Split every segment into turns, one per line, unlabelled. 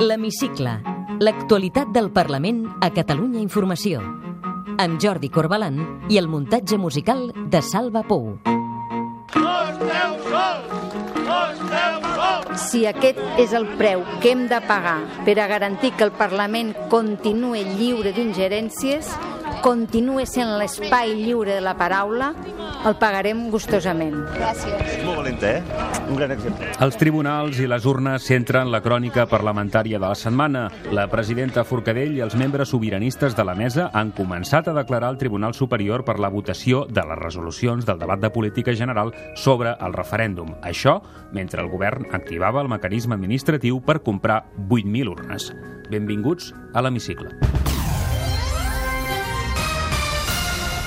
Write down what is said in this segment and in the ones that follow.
L'Hemicicle. L'actualitat del Parlament a Catalunya Informació. Amb Jordi Corbalan i el muntatge musical de Salva Pou.
Si aquest és el preu que hem de pagar per a garantir que el Parlament continuï lliure d'ingerències, continuï sent l'espai lliure de la paraula, el pagarem gustosament.
Molt valenta, eh? Un gran exemple.
Els tribunals i les urnes centren la crònica parlamentària de la setmana. La presidenta Forcadell i els membres sobiranistes de la mesa han començat a declarar al Tribunal Superior per la votació de les resolucions del debat de política general sobre el referèndum. Això mentre el govern activava el mecanisme administratiu per comprar 8.000 urnes. Benvinguts a l'hemicicle.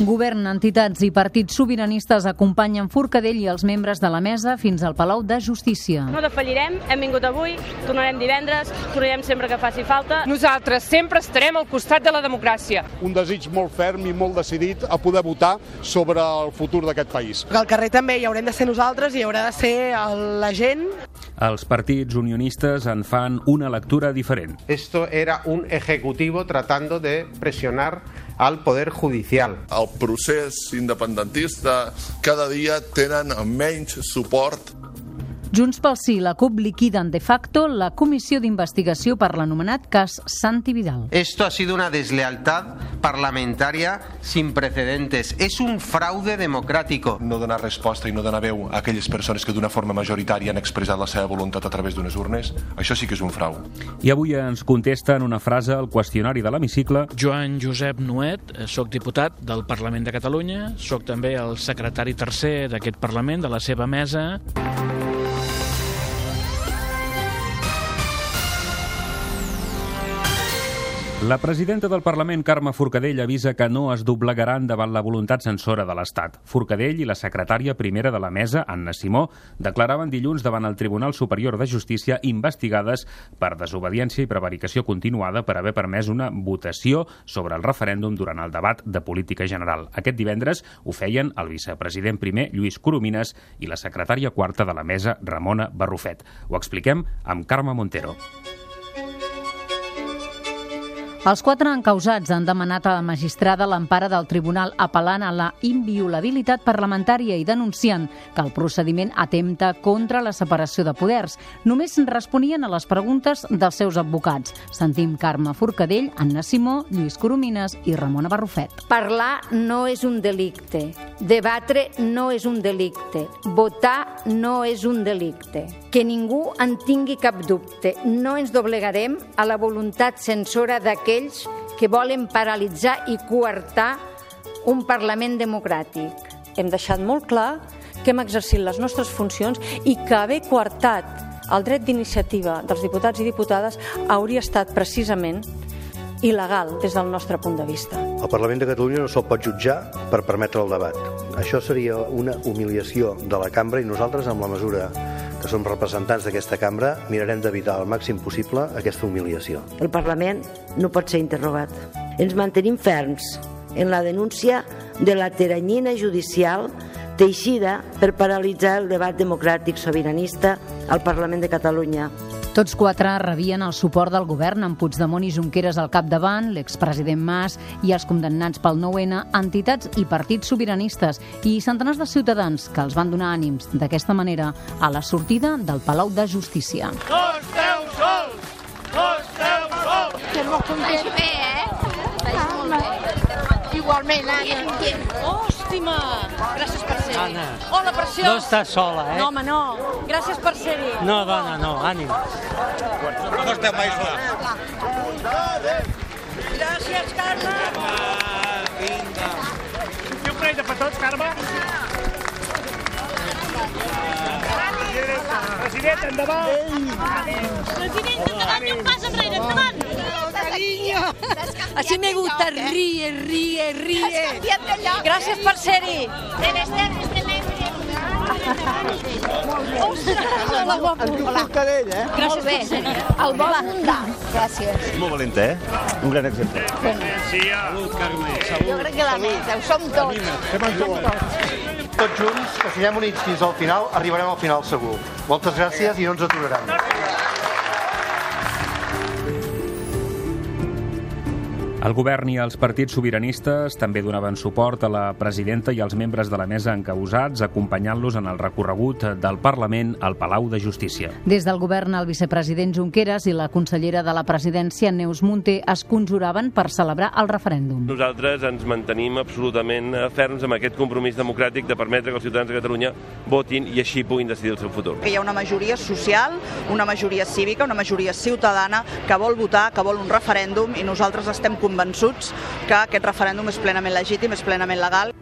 Govern, entitats i partits sobiranistes acompanyen Forcadell i els membres de la mesa fins al Palau de Justícia.
No defallirem, hem vingut avui, tornarem divendres, tornarem sempre que faci falta.
Nosaltres sempre estarem al costat de la democràcia.
Un desig molt ferm i molt decidit a poder votar sobre el futur d'aquest país.
Al carrer també hi haurem de ser nosaltres i hi haurà de ser la gent.
Els partits unionistes en fan una lectura diferent.
Esto era un ejecutivo tratando de presionar al Poder Judicial.
El procés independentista cada dia tenen menys suport
Junts pel Sí i la CUP liquiden de facto la comissió d'investigació per l'anomenat cas Santi Vidal.
Esto ha sido una deslealtad parlamentaria sin precedentes. Es un fraude democrático.
No donar resposta i no donar veu a aquelles persones que d'una forma majoritària han expressat la seva voluntat a través d'unes urnes, això sí que és un frau.
I avui ens contesta en una frase al qüestionari de l'hemicicle
Joan Josep Nuet, sóc diputat del Parlament de Catalunya, sóc també el secretari tercer d'aquest Parlament, de la seva mesa.
La presidenta del Parlament, Carme Forcadell, avisa que no es doblegaran davant la voluntat censora de l'Estat. Forcadell i la secretària primera de la mesa, Anna Simó, declaraven dilluns davant el Tribunal Superior de Justícia investigades per desobediència i prevaricació continuada per haver permès una votació sobre el referèndum durant el debat de política general. Aquest divendres ho feien el vicepresident primer, Lluís Coromines, i la secretària quarta de la mesa, Ramona Barrufet. Ho expliquem amb Carme Montero.
Els quatre encausats han demanat a la magistrada l'empara del tribunal apel·lant a la inviolabilitat parlamentària i denunciant que el procediment atempta contra la separació de poders. Només responien a les preguntes dels seus advocats. Sentim Carme Forcadell, Anna Simó, Lluís Coromines i Ramona Barrufet.
Parlar no és un delicte. Debatre no és un delicte. Votar no és un delicte. Que ningú en tingui cap dubte. No ens doblegarem a la voluntat censora d'aquest aquells que volen paralitzar i coartar un Parlament democràtic.
Hem deixat molt clar que hem exercit les nostres funcions i que haver coartat el dret d'iniciativa dels diputats i diputades hauria estat precisament il·legal des del nostre punt de vista.
El Parlament de Catalunya no se'l pot jutjar per permetre el debat. Això seria una humiliació de la cambra i nosaltres, amb la mesura que som representants d'aquesta cambra, mirarem d'evitar al màxim possible aquesta humiliació.
El Parlament no pot ser interrogat. Ens mantenim ferms en la denúncia de la teranyina judicial teixida per paralitzar el debat democràtic sobiranista al Parlament de Catalunya.
Tots quatre rebien el suport del govern amb Puigdemont i Junqueras al capdavant, l'expresident Mas i els condemnats pel 9-N, entitats i partits sobiranistes i centenars de ciutadans que els van donar ànims d'aquesta manera a la sortida del Palau de Justícia.
No esteu sols! No esteu sols!
Estem molt contents.
bé,
eh? Estem molt bé. Igualment, Anna. Hòstima! Hola, preciós.
No estàs sola, eh?
No, home, no. Gràcies per ser-hi.
No, dona, no, ànim.
No esteu mai sols.
Gràcies, Carme.
Vinga.
I un parell de petons, Carme. President, endavant.
President, endavant, i un pas enrere, endavant. Cariño. Así me gusta, ríe, ríe, ríe. Gràcies per ser-hi.
Debe ser
Forcadell, eh?
Molt bé, el vol abundar. Gràcies.
Molt valenta, eh? Un gran exemple.
Salut, Carme.
Jo crec que la ho som tots. Som tots.
Tots junts, que siguem units fins al final, arribarem al final segur. Moltes gràcies i no ens aturarem.
El govern i els partits sobiranistes també donaven suport a la presidenta i als membres de la mesa encausats, acompanyant-los en el recorregut del Parlament al Palau de Justícia.
Des del govern, el vicepresident Junqueras i la consellera de la presidència, Neus Munté, es conjuraven per celebrar el referèndum.
Nosaltres ens mantenim absolutament ferms amb aquest compromís democràtic de permetre que els ciutadans de Catalunya votin i així puguin decidir el seu futur.
que hi ha una majoria social, una majoria cívica, una majoria ciutadana que vol votar, que vol un referèndum i nosaltres estem convençuts que aquest referèndum és plenament legítim, és plenament legal.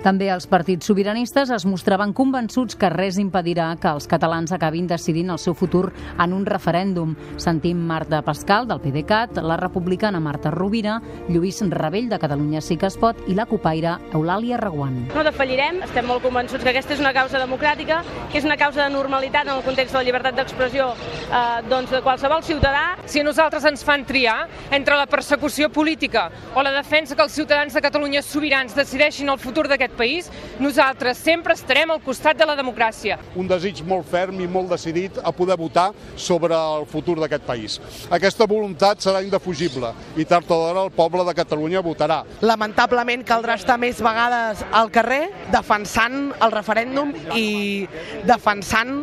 També els partits sobiranistes es mostraven convençuts que res impedirà que els catalans acabin decidint el seu futur en un referèndum. Sentim Marta Pascal, del PDeCAT, la republicana Marta Rovira, Lluís Rebell, de Catalunya Sí que es pot, i la copaire Eulàlia Reguant.
No defallirem, estem molt convençuts que aquesta és una causa democràtica, que és una causa de normalitat en el context de la llibertat d'expressió eh, doncs de qualsevol ciutadà.
Si a nosaltres ens fan triar entre la persecució política o la defensa que els ciutadans de Catalunya sobirans decideixin el futur d'aquest país, nosaltres sempre estarem al costat de la democràcia.
Un desig molt ferm i molt decidit a poder votar sobre el futur d'aquest país. Aquesta voluntat serà indefugible i tard o d'hora el poble de Catalunya votarà.
Lamentablement caldrà estar més vegades al carrer defensant el referèndum i defensant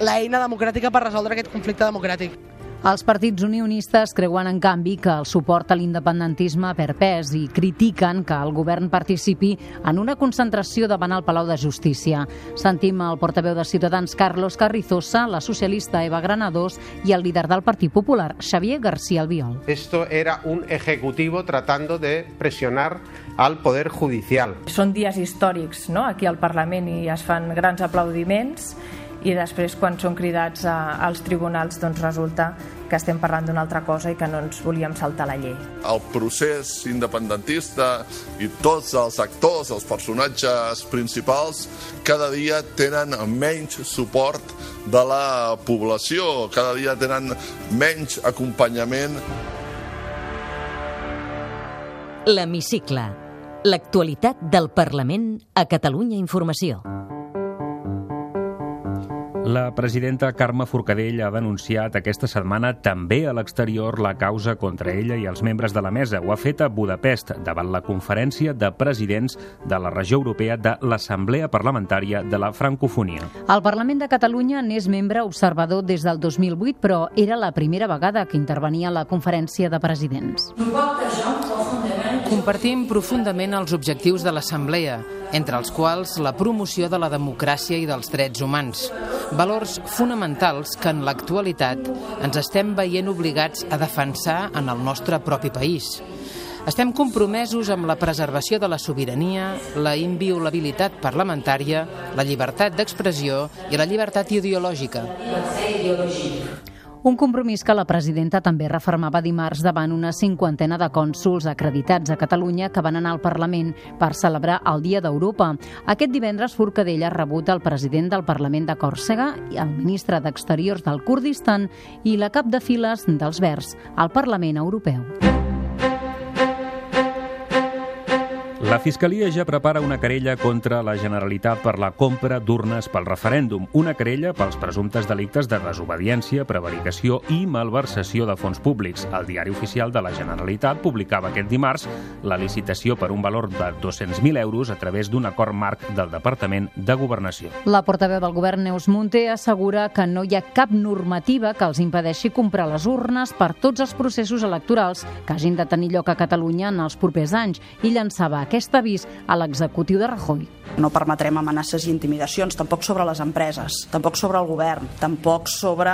l'eina democràtica per resoldre aquest conflicte democràtic.
Els partits unionistes creuen, en canvi, que el suport a l'independentisme per pes i critiquen que el govern participi en una concentració davant el Palau de Justícia. Sentim el portaveu de Ciutadans, Carlos Carrizosa, la socialista Eva Granados i el líder del Partit Popular, Xavier García Albiol.
Esto era un ejecutivo tratando de presionar al Poder Judicial.
Són dies històrics no? aquí al Parlament i es fan grans aplaudiments i després quan són cridats a, als tribunals doncs resulta que estem parlant d'una altra cosa i que no ens volíem saltar la llei.
El procés independentista i tots els actors, els personatges principals, cada dia tenen menys suport de la població, cada dia tenen menys acompanyament.
L'Hemicicle. L'actualitat del Parlament a Catalunya Informació.
La presidenta Carme Forcadell ha denunciat aquesta setmana també a l'exterior la causa contra ella i els membres de la mesa. Ho ha fet a Budapest, davant la conferència de presidents de la regió europea de l'Assemblea Parlamentària de la Francofonia.
El Parlament de Catalunya n'és membre observador des del 2008, però era la primera vegada que intervenia a la conferència de presidents.
Compartim profundament els objectius de l'Assemblea, entre els quals la promoció de la democràcia i dels drets humans, valors fonamentals que en l'actualitat ens estem veient obligats a defensar en el nostre propi país. Estem compromesos amb la preservació de la sobirania, la inviolabilitat parlamentària, la llibertat d'expressió i la llibertat ideològica.
Un compromís que la presidenta també refermava dimarts davant una cinquantena de cònsuls acreditats a Catalunya que van anar al Parlament per celebrar el Dia d'Europa. Aquest divendres Forcadell ha rebut el president del Parlament de Còrsega, el ministre d'Exteriors del Kurdistan i la cap de files dels Verds al Parlament Europeu.
La Fiscalia ja prepara una querella contra la Generalitat per la compra d'urnes pel referèndum, una querella pels presumptes delictes de desobediència, prevaricació i malversació de fons públics. El diari oficial de la Generalitat publicava aquest dimarts la licitació per un valor de 200.000 euros a través d'un acord marc del Departament de Governació.
La portaveu del govern, Neus Munté, assegura que no hi ha cap normativa que els impedeixi comprar les urnes per tots els processos electorals que hagin de tenir lloc a Catalunya en els propers anys i llançava aquest avís a l'executiu de Rajoy.
No permetrem amenaces i intimidacions, tampoc sobre les empreses, tampoc sobre el govern, tampoc sobre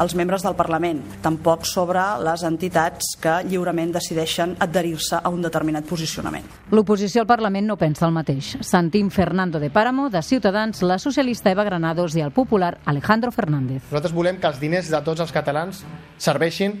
els membres del Parlament, tampoc sobre les entitats que lliurement decideixen adherir-se a un determinat posicionament.
L'oposició al Parlament no pensa el mateix. Sentim Fernando de Páramo, de Ciutadans, la socialista Eva Granados i el popular Alejandro Fernández.
Nosaltres volem que els diners de tots els catalans serveixin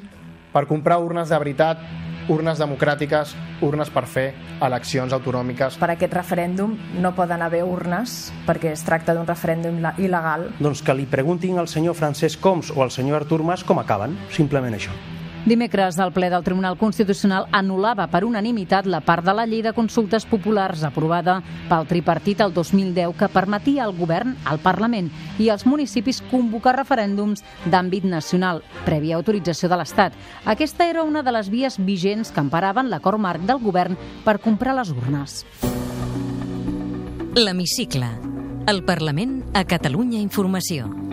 per comprar urnes de veritat
urnes democràtiques, urnes per fer eleccions autonòmiques.
Per aquest referèndum no poden haver urnes perquè es tracta d'un referèndum il·legal.
Doncs que li preguntin al senyor Francesc Coms o al senyor Artur Mas com acaben, simplement això.
Dimecres, el ple del Tribunal Constitucional anul·lava per unanimitat la part de la llei de consultes populars aprovada pel tripartit el 2010 que permetia al govern, al Parlament i als municipis convocar referèndums d'àmbit nacional, prèvia autorització de l'Estat. Aquesta era una de les vies vigents que emparaven l'acord marc del govern per comprar les urnes.
L'Hemicicle. El Parlament a Catalunya Informació.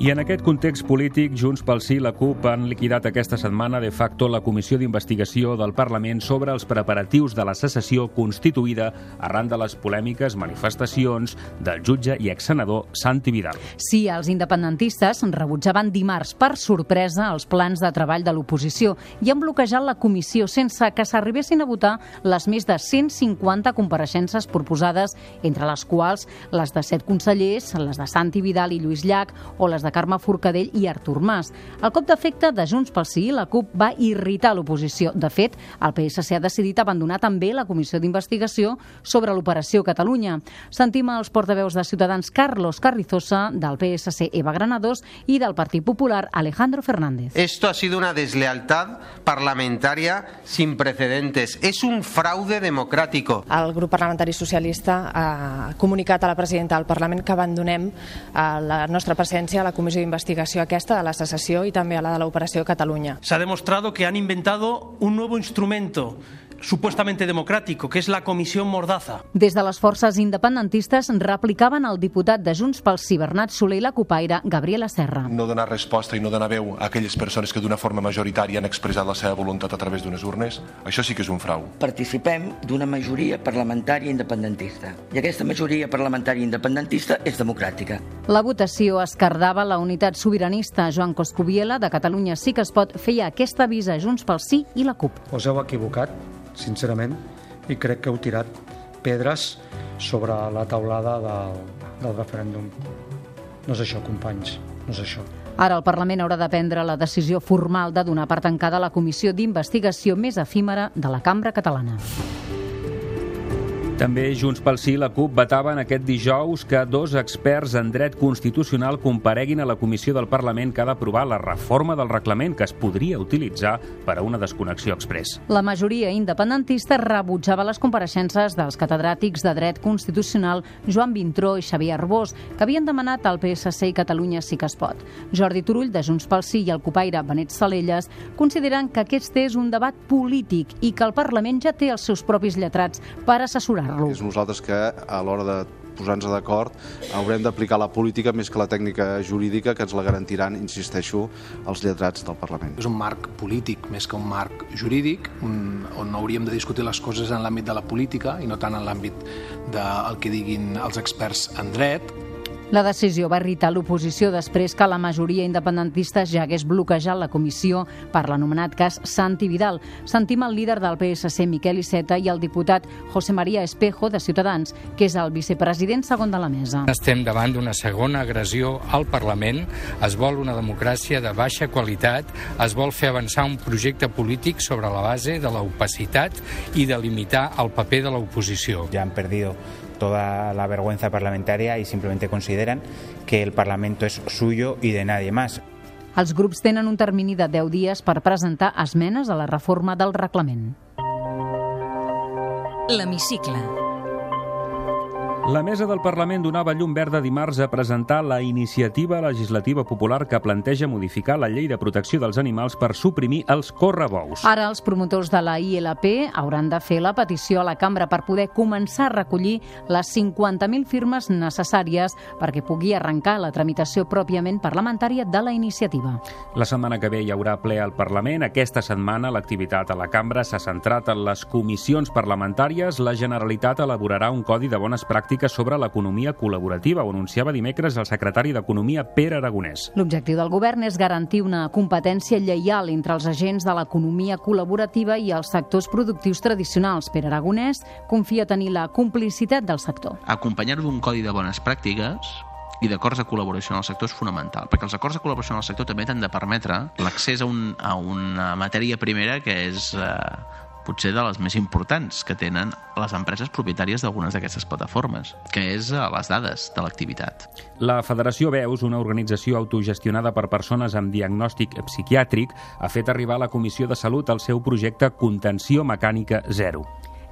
I en aquest context polític, Junts pel Sí i la CUP han liquidat aquesta setmana de facto la comissió d'investigació del Parlament sobre els preparatius de la secessió constituïda arran de les polèmiques manifestacions del jutge i exsenador Santi Vidal.
Sí, els independentistes rebutjaven dimarts per sorpresa els plans de treball de l'oposició i han bloquejat la comissió sense que s'arribessin a votar les més de 150 compareixences proposades, entre les quals les de set consellers, les de Santi Vidal i Lluís Llach o les de Carme Forcadell i Artur Mas. El cop d'efecte de Junts pel Sí i la CUP va irritar l'oposició. De fet, el PSC ha decidit abandonar també la comissió d'investigació sobre l'operació Catalunya. Sentim els portaveus de Ciutadans Carlos Carrizosa, del PSC Eva Granados i del Partit Popular Alejandro Fernández.
Esto ha sido una deslealtad parlamentaria sin precedentes. Es un fraude democrático.
El grup parlamentari socialista ha comunicat a la presidenta del Parlament que abandonem eh, la nostra presència a la comissió d'investigació aquesta de la secessió i també a la de l'operació Catalunya.
Se ha demostrado que han inventado un nuevo instrumento supuestamente democrático, que es la Comisión Mordaza.
Des de les forces independentistes replicaven el diputat de Junts pel Sí, Bernat Soler i la copaire Gabriela Serra.
No donar resposta i no donar veu a aquelles persones que d'una forma majoritària han expressat la seva voluntat a través d'unes urnes, això sí que és un frau.
Participem d'una majoria parlamentària independentista i aquesta majoria parlamentària independentista és democràtica.
La votació escardava la unitat sobiranista. Joan Coscubiela, de Catalunya Sí que es pot, feia aquesta avisa a Junts pel Sí i la CUP.
Us heu equivocat, sincerament, i crec que heu tirat pedres sobre la taulada del, del referèndum. No és això, companys, no és això.
Ara el Parlament haurà de prendre la decisió formal de donar per tancada la comissió d'investigació més efímera de la cambra catalana.
També Junts pel Sí i la CUP vetaven aquest dijous que dos experts en dret constitucional compareguin a la comissió del Parlament que ha d'aprovar la reforma del reglament que es podria utilitzar per a una desconnexió express.
La majoria independentista rebutjava les compareixences dels catedràtics de dret constitucional Joan Vintró i Xavier Arbós, que havien demanat al PSC i Catalunya sí que es pot. Jordi Turull, de Junts pel Sí, i el copaire Benet Salelles consideren que aquest és un debat polític i que el Parlament ja té els seus propis lletrats per assessorar lo
És nosaltres que a l'hora de posar-nos d'acord haurem d'aplicar la política més que la tècnica jurídica que ens la garantiran, insisteixo, els lletrats del Parlament.
És un marc polític més que un marc jurídic un, on hauríem de discutir les coses en l'àmbit de la política i no tant en l'àmbit del que diguin els experts en dret,
la decisió va irritar l'oposició després que la majoria independentista ja hagués bloquejat la comissió per l'anomenat cas Santi Vidal. Sentim el líder del PSC, Miquel Iceta, i el diputat José María Espejo, de Ciutadans, que és el vicepresident segon de la mesa.
Estem davant d'una segona agressió al Parlament. Es vol una democràcia de baixa qualitat, es vol fer avançar un projecte polític sobre la base de l'opacitat i de limitar el paper de l'oposició.
Ja han perdido toda la vergüenza parlamentaria y simplemente consideran que el Parlamento es suyo y de nadie más.
Els grups tenen un termini de 10 dies per presentar esmenes a la reforma del reglament.
L'hemicicle.
La mesa del Parlament donava llum verda dimarts a presentar la iniciativa legislativa popular que planteja modificar la llei de protecció dels animals per suprimir els correbous.
Ara els promotors de la ILP hauran de fer la petició a la cambra per poder començar a recollir les 50.000 firmes necessàries perquè pugui arrencar la tramitació pròpiament parlamentària de la iniciativa.
La setmana que ve hi haurà ple al Parlament. Aquesta setmana l'activitat a la cambra s'ha centrat en les comissions parlamentàries. La Generalitat elaborarà un codi de bones pràctiques sobre l'economia col·laborativa, ho anunciava dimecres el secretari d'Economia, Pere Aragonès.
L'objectiu del govern és garantir una competència lleial entre els agents de l'economia col·laborativa i els sectors productius tradicionals. Pere Aragonès confia tenir la complicitat del sector.
Acompanyar-ho d'un codi de bones pràctiques
i d'acords de col·laboració en el sector és fonamental, perquè els acords de col·laboració en el sector també t'han de permetre l'accés a, un, a una matèria primera que és eh, potser de les més importants que tenen les empreses propietàries d'algunes d'aquestes plataformes, que és eh, les dades de l'activitat.
La Federació Veus, una organització autogestionada per persones amb diagnòstic psiquiàtric, ha fet arribar a la Comissió de Salut el seu projecte Contenció Mecànica Zero.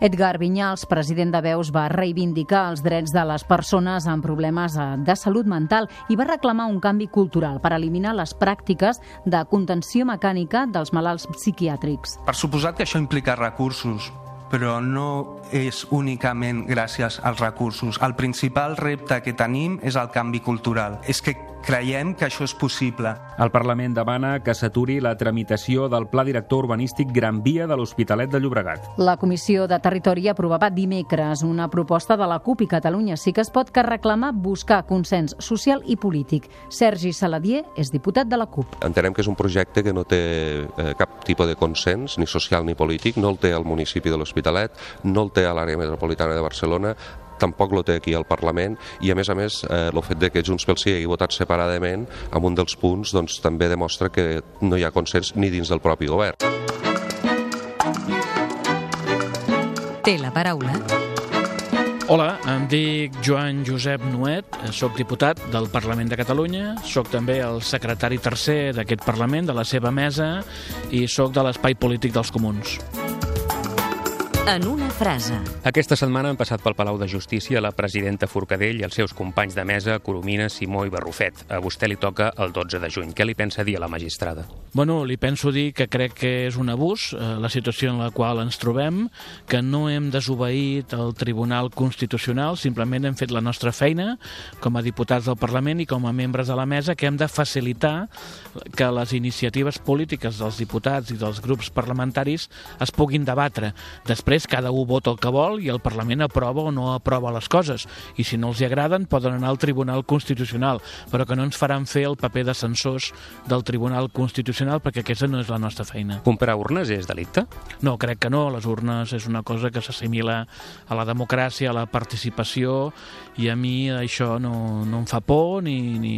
Edgar Vinyals, president de Veus, va reivindicar els drets de les persones amb problemes eh, de salut mental i va reclamar un canvi cultural per eliminar les pràctiques de contenció mecànica dels malalts psiquiàtrics.
Per suposat que això implica recursos, però no és únicament gràcies als recursos. El principal repte que tenim és el canvi cultural. És que creiem que això és possible.
El Parlament demana que s'aturi la tramitació del Pla Director Urbanístic Gran Via de l'Hospitalet de Llobregat.
La Comissió de Territori aprovava dimecres una proposta de la CUP i Catalunya sí que es pot que reclama buscar consens social i polític. Sergi Saladier és diputat de la CUP.
Entenem que és un projecte que no té eh, cap tipus de consens, ni social ni polític, no el té al municipi de l'Hospitalet, no el té a l'àrea metropolitana de Barcelona, tampoc lo té aquí al Parlament i a més a més eh, el fet de que Junts pel Sí hagi votat separadament amb un dels punts doncs, també demostra que no hi ha consens ni dins del propi govern.
Té la paraula
Hola, em dic Joan Josep Nuet, sóc diputat del Parlament de Catalunya, sóc també el secretari tercer d'aquest Parlament, de la seva mesa, i sóc de l'espai polític dels comuns.
En una frase.
Aquesta setmana han passat pel Palau de Justícia la presidenta Forcadell i els seus companys de mesa, Coromina, Simó i Barrufet. A vostè li toca el 12 de juny. Què li pensa dir a la magistrada?
Bueno, li penso dir que crec que és un abús eh, la situació en la qual ens trobem, que no hem desobeït el Tribunal Constitucional, simplement hem fet la nostra feina com a diputats del Parlament i com a membres de la mesa, que hem de facilitar que les iniciatives polítiques dels diputats i dels grups parlamentaris es puguin debatre. Després Després cada un vota el que vol i el Parlament aprova o no aprova les coses. I si no els hi agraden poden anar al Tribunal Constitucional, però que no ens faran fer el paper de censors del Tribunal Constitucional perquè aquesta no és la nostra feina.
Comprar urnes és delicte?
No, crec que no. Les urnes és una cosa que s'assimila a la democràcia, a la participació, i a mi això no, no em fa por ni, ni,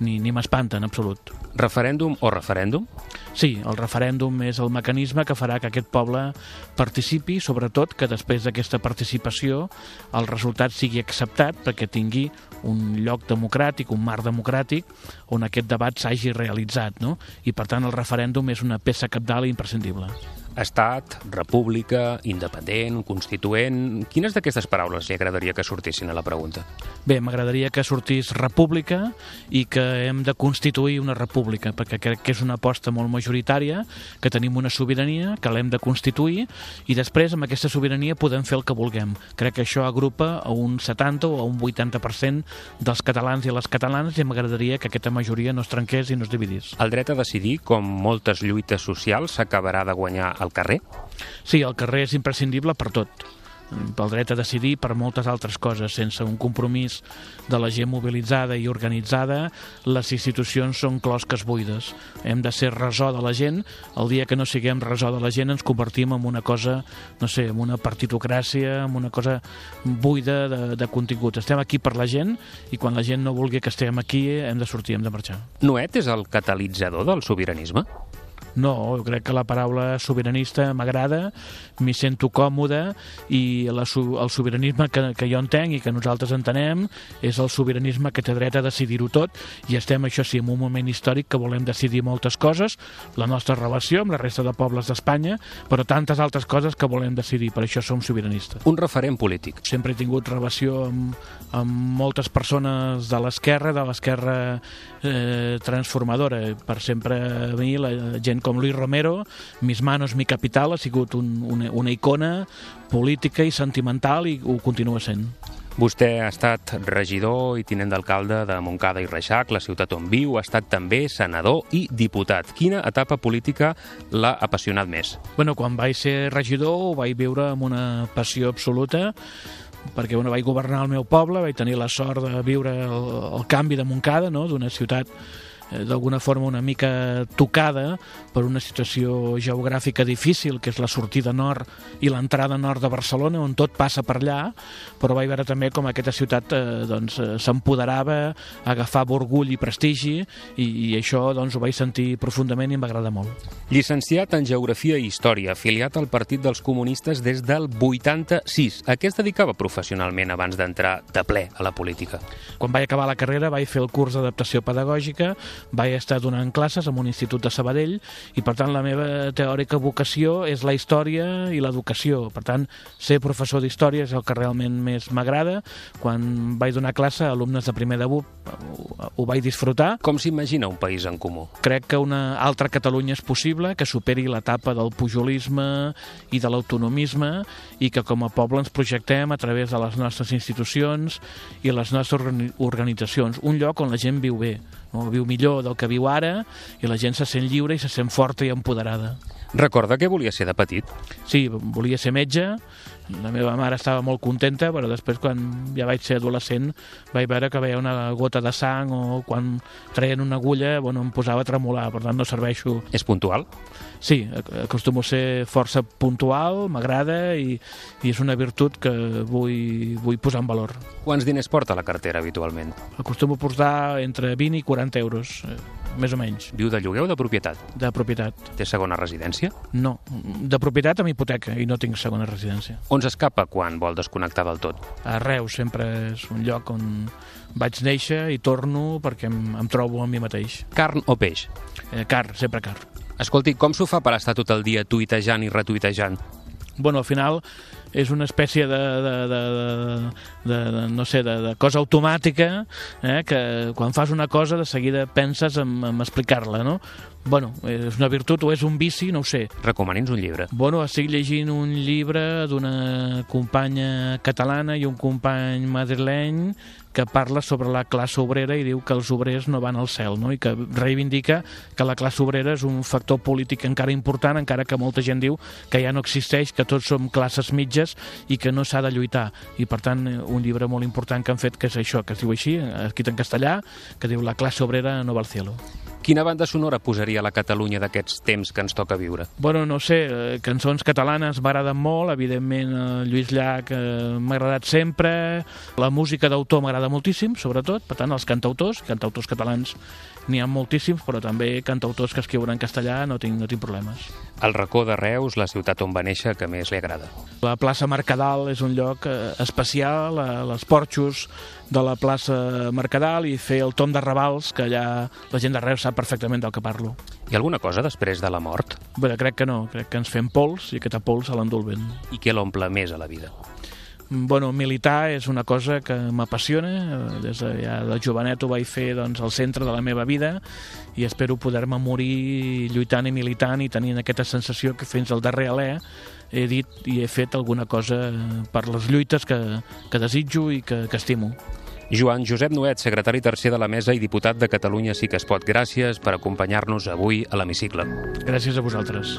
ni, ni m'espanta en absolut.
Referèndum o referèndum?
Sí, el referèndum és el mecanisme que farà que aquest poble participi, sobretot que després d'aquesta participació el resultat sigui acceptat perquè tingui un lloc democràtic, un marc democràtic on aquest debat s'hagi realitzat, no? I per tant el referèndum és una peça capdalt i imprescindible.
Estat, república, independent, constituent... Quines d'aquestes paraules li agradaria que sortissin a la pregunta?
Bé, m'agradaria que sortís república i que hem de constituir una república, perquè crec que és una aposta molt majoritària, que tenim una sobirania, que l'hem de constituir, i després amb aquesta sobirania podem fer el que vulguem. Crec que això agrupa a un 70 o a un 80% dels catalans i les catalanes i m'agradaria que aquesta majoria no es trenqués i no es dividís.
El dret a decidir, com moltes lluites socials, s'acabarà de guanyar al carrer?
Sí, el carrer és imprescindible per tot pel dret a decidir, per moltes altres coses. Sense un compromís de la gent mobilitzada i organitzada, les institucions són closques buides. Hem de ser resó de la gent. El dia que no siguem resó de la gent ens convertim en una cosa, no sé, en una partitocràcia, en una cosa buida de, de contingut. Estem aquí per la gent i quan la gent no vulgui que estem aquí hem de sortir, hem de marxar.
Nuet és el catalitzador del sobiranisme?
No, jo crec que la paraula sobiranista m'agrada, m'hi sento còmode i la, el sobiranisme que, que jo entenc i que nosaltres entenem és el sobiranisme que té dret a decidir-ho tot i estem, això sí, en un moment històric que volem decidir moltes coses, la nostra relació amb la resta de pobles d'Espanya, però tantes altres coses que volem decidir, per això som sobiranistes.
Un referent polític.
Sempre he tingut relació amb, amb moltes persones de l'esquerra, de l'esquerra eh, transformadora. Per sempre a mi la gent com Luis Romero, Mis manos, mi capital, ha sigut un, una, una icona política i sentimental i ho continua sent.
Vostè ha estat regidor i tinent d'alcalde de Montcada i Reixac, la ciutat on viu, ha estat també senador i diputat. Quina etapa política l'ha apassionat més?
Bueno, quan vaig ser regidor ho vaig viure amb una passió absoluta perquè bueno, vaig governar el meu poble, vaig tenir la sort de viure el, el canvi de Montcada, no? d'una ciutat d'alguna forma una mica tocada per una situació geogràfica difícil, que és la sortida nord i l'entrada nord de Barcelona, on tot passa per allà, però vaig veure també com aquesta ciutat eh, doncs, eh, s'empoderava, agafava orgull i prestigi, i, i això doncs, ho vaig sentir profundament i m'agrada molt.
Llicenciat en Geografia i Història, afiliat al Partit dels Comunistes des del 86. A què es dedicava professionalment abans d'entrar de ple a la política?
Quan vaig acabar la carrera vaig fer el curs d'adaptació pedagògica, vaig estar donant classes en un institut de Sabadell i per tant la meva teòrica vocació és la història i l'educació. Per tant, ser professor d'història és el que realment més m'agrada. Quan vaig donar classe a alumnes de primer de BUP ho, ho vaig disfrutar.
Com s'imagina un país en comú?
Crec que una altra Catalunya és possible, que superi l'etapa del pujolisme i de l'autonomisme i que com a poble ens projectem a través de les nostres institucions i les nostres organitzacions. Un lloc on la gent viu bé, no? viu millor del que viu ara i la gent se sent lliure i se sent forta i empoderada.
Recorda que volia ser de petit?
Sí, volia ser metge, la meva mare estava molt contenta, però després quan ja vaig ser adolescent vaig veure que veia una gota de sang o quan treien una agulla bueno, em posava a tremolar, per tant no serveixo.
És puntual?
Sí, acostumo a ser força puntual, m'agrada i, i és una virtut que vull, vull posar en valor.
Quants diners porta la cartera habitualment?
Acostumo a portar entre 20 i 40 euros, eh, més o menys.
Viu de lloguer o de propietat?
De propietat.
Té segona residència?
No, de propietat amb hipoteca i no tinc segona residència.
On s'escapa quan vol desconnectar del tot?
A Reus sempre és un lloc on vaig néixer i torno perquè em, em trobo amb mi mateix.
Carn o peix?
Eh, car, sempre car.
Escolti, com s'ho fa per estar tot el dia tuitejant i retuitejant?
Bueno, al final és una espècie de, de, de, de, de no sé, de, de cosa automàtica eh, que quan fas una cosa de seguida penses en, en explicar-la, no? Bueno, és una virtut o és un vici, no ho sé.
Recomani'ns un llibre.
Bueno, estic llegint un llibre d'una companya catalana i un company madrileny que parla sobre la classe obrera i diu que els obrers no van al cel, no? i que reivindica que la classe obrera és un factor polític encara important, encara que molta gent diu que ja no existeix, que tots som classes mitges i que no s'ha de lluitar. I, per tant, un llibre molt important que han fet, que és això, que es diu així, escrit en castellà, que diu La classe obrera no va al cielo.
Quina banda sonora posaria la Catalunya d'aquests temps que ens toca viure?
Bueno, no sé, eh, cançons catalanes m'agraden molt, evidentment eh, Lluís Llach eh, m'ha agradat sempre, la música d'autor m'agrada moltíssim, sobretot, per tant, els cantautors, cantautors catalans n'hi ha moltíssims, però també cantautors que escriuen en castellà no tinc, no tinc problemes.
El racó de Reus, la ciutat on va néixer, que més li agrada?
La plaça Mercadal és un lloc eh, especial, eh, les porxos de la plaça Mercadal i fer el tom de Ravals, que allà la gent de Reus sap perfectament del que parlo.
Hi ha alguna cosa després de la mort?
Bé, crec que no, crec que ens fem pols i aquest pols se l'endú.
I què l'omple més a la vida?
Bueno, militar és una cosa que m'apassiona, des de, ja de jovenet ho vaig fer doncs, al centre de la meva vida i espero poder-me morir lluitant i militant i tenint aquesta sensació que fins al darrer alè he dit i he fet alguna cosa per les lluites que, que desitjo i que, que estimo.
Joan Josep Noet, secretari tercer de la Mesa i diputat de Catalunya Sí que es pot. Gràcies per acompanyar-nos avui a l'Hemicicle.
Gràcies a vosaltres.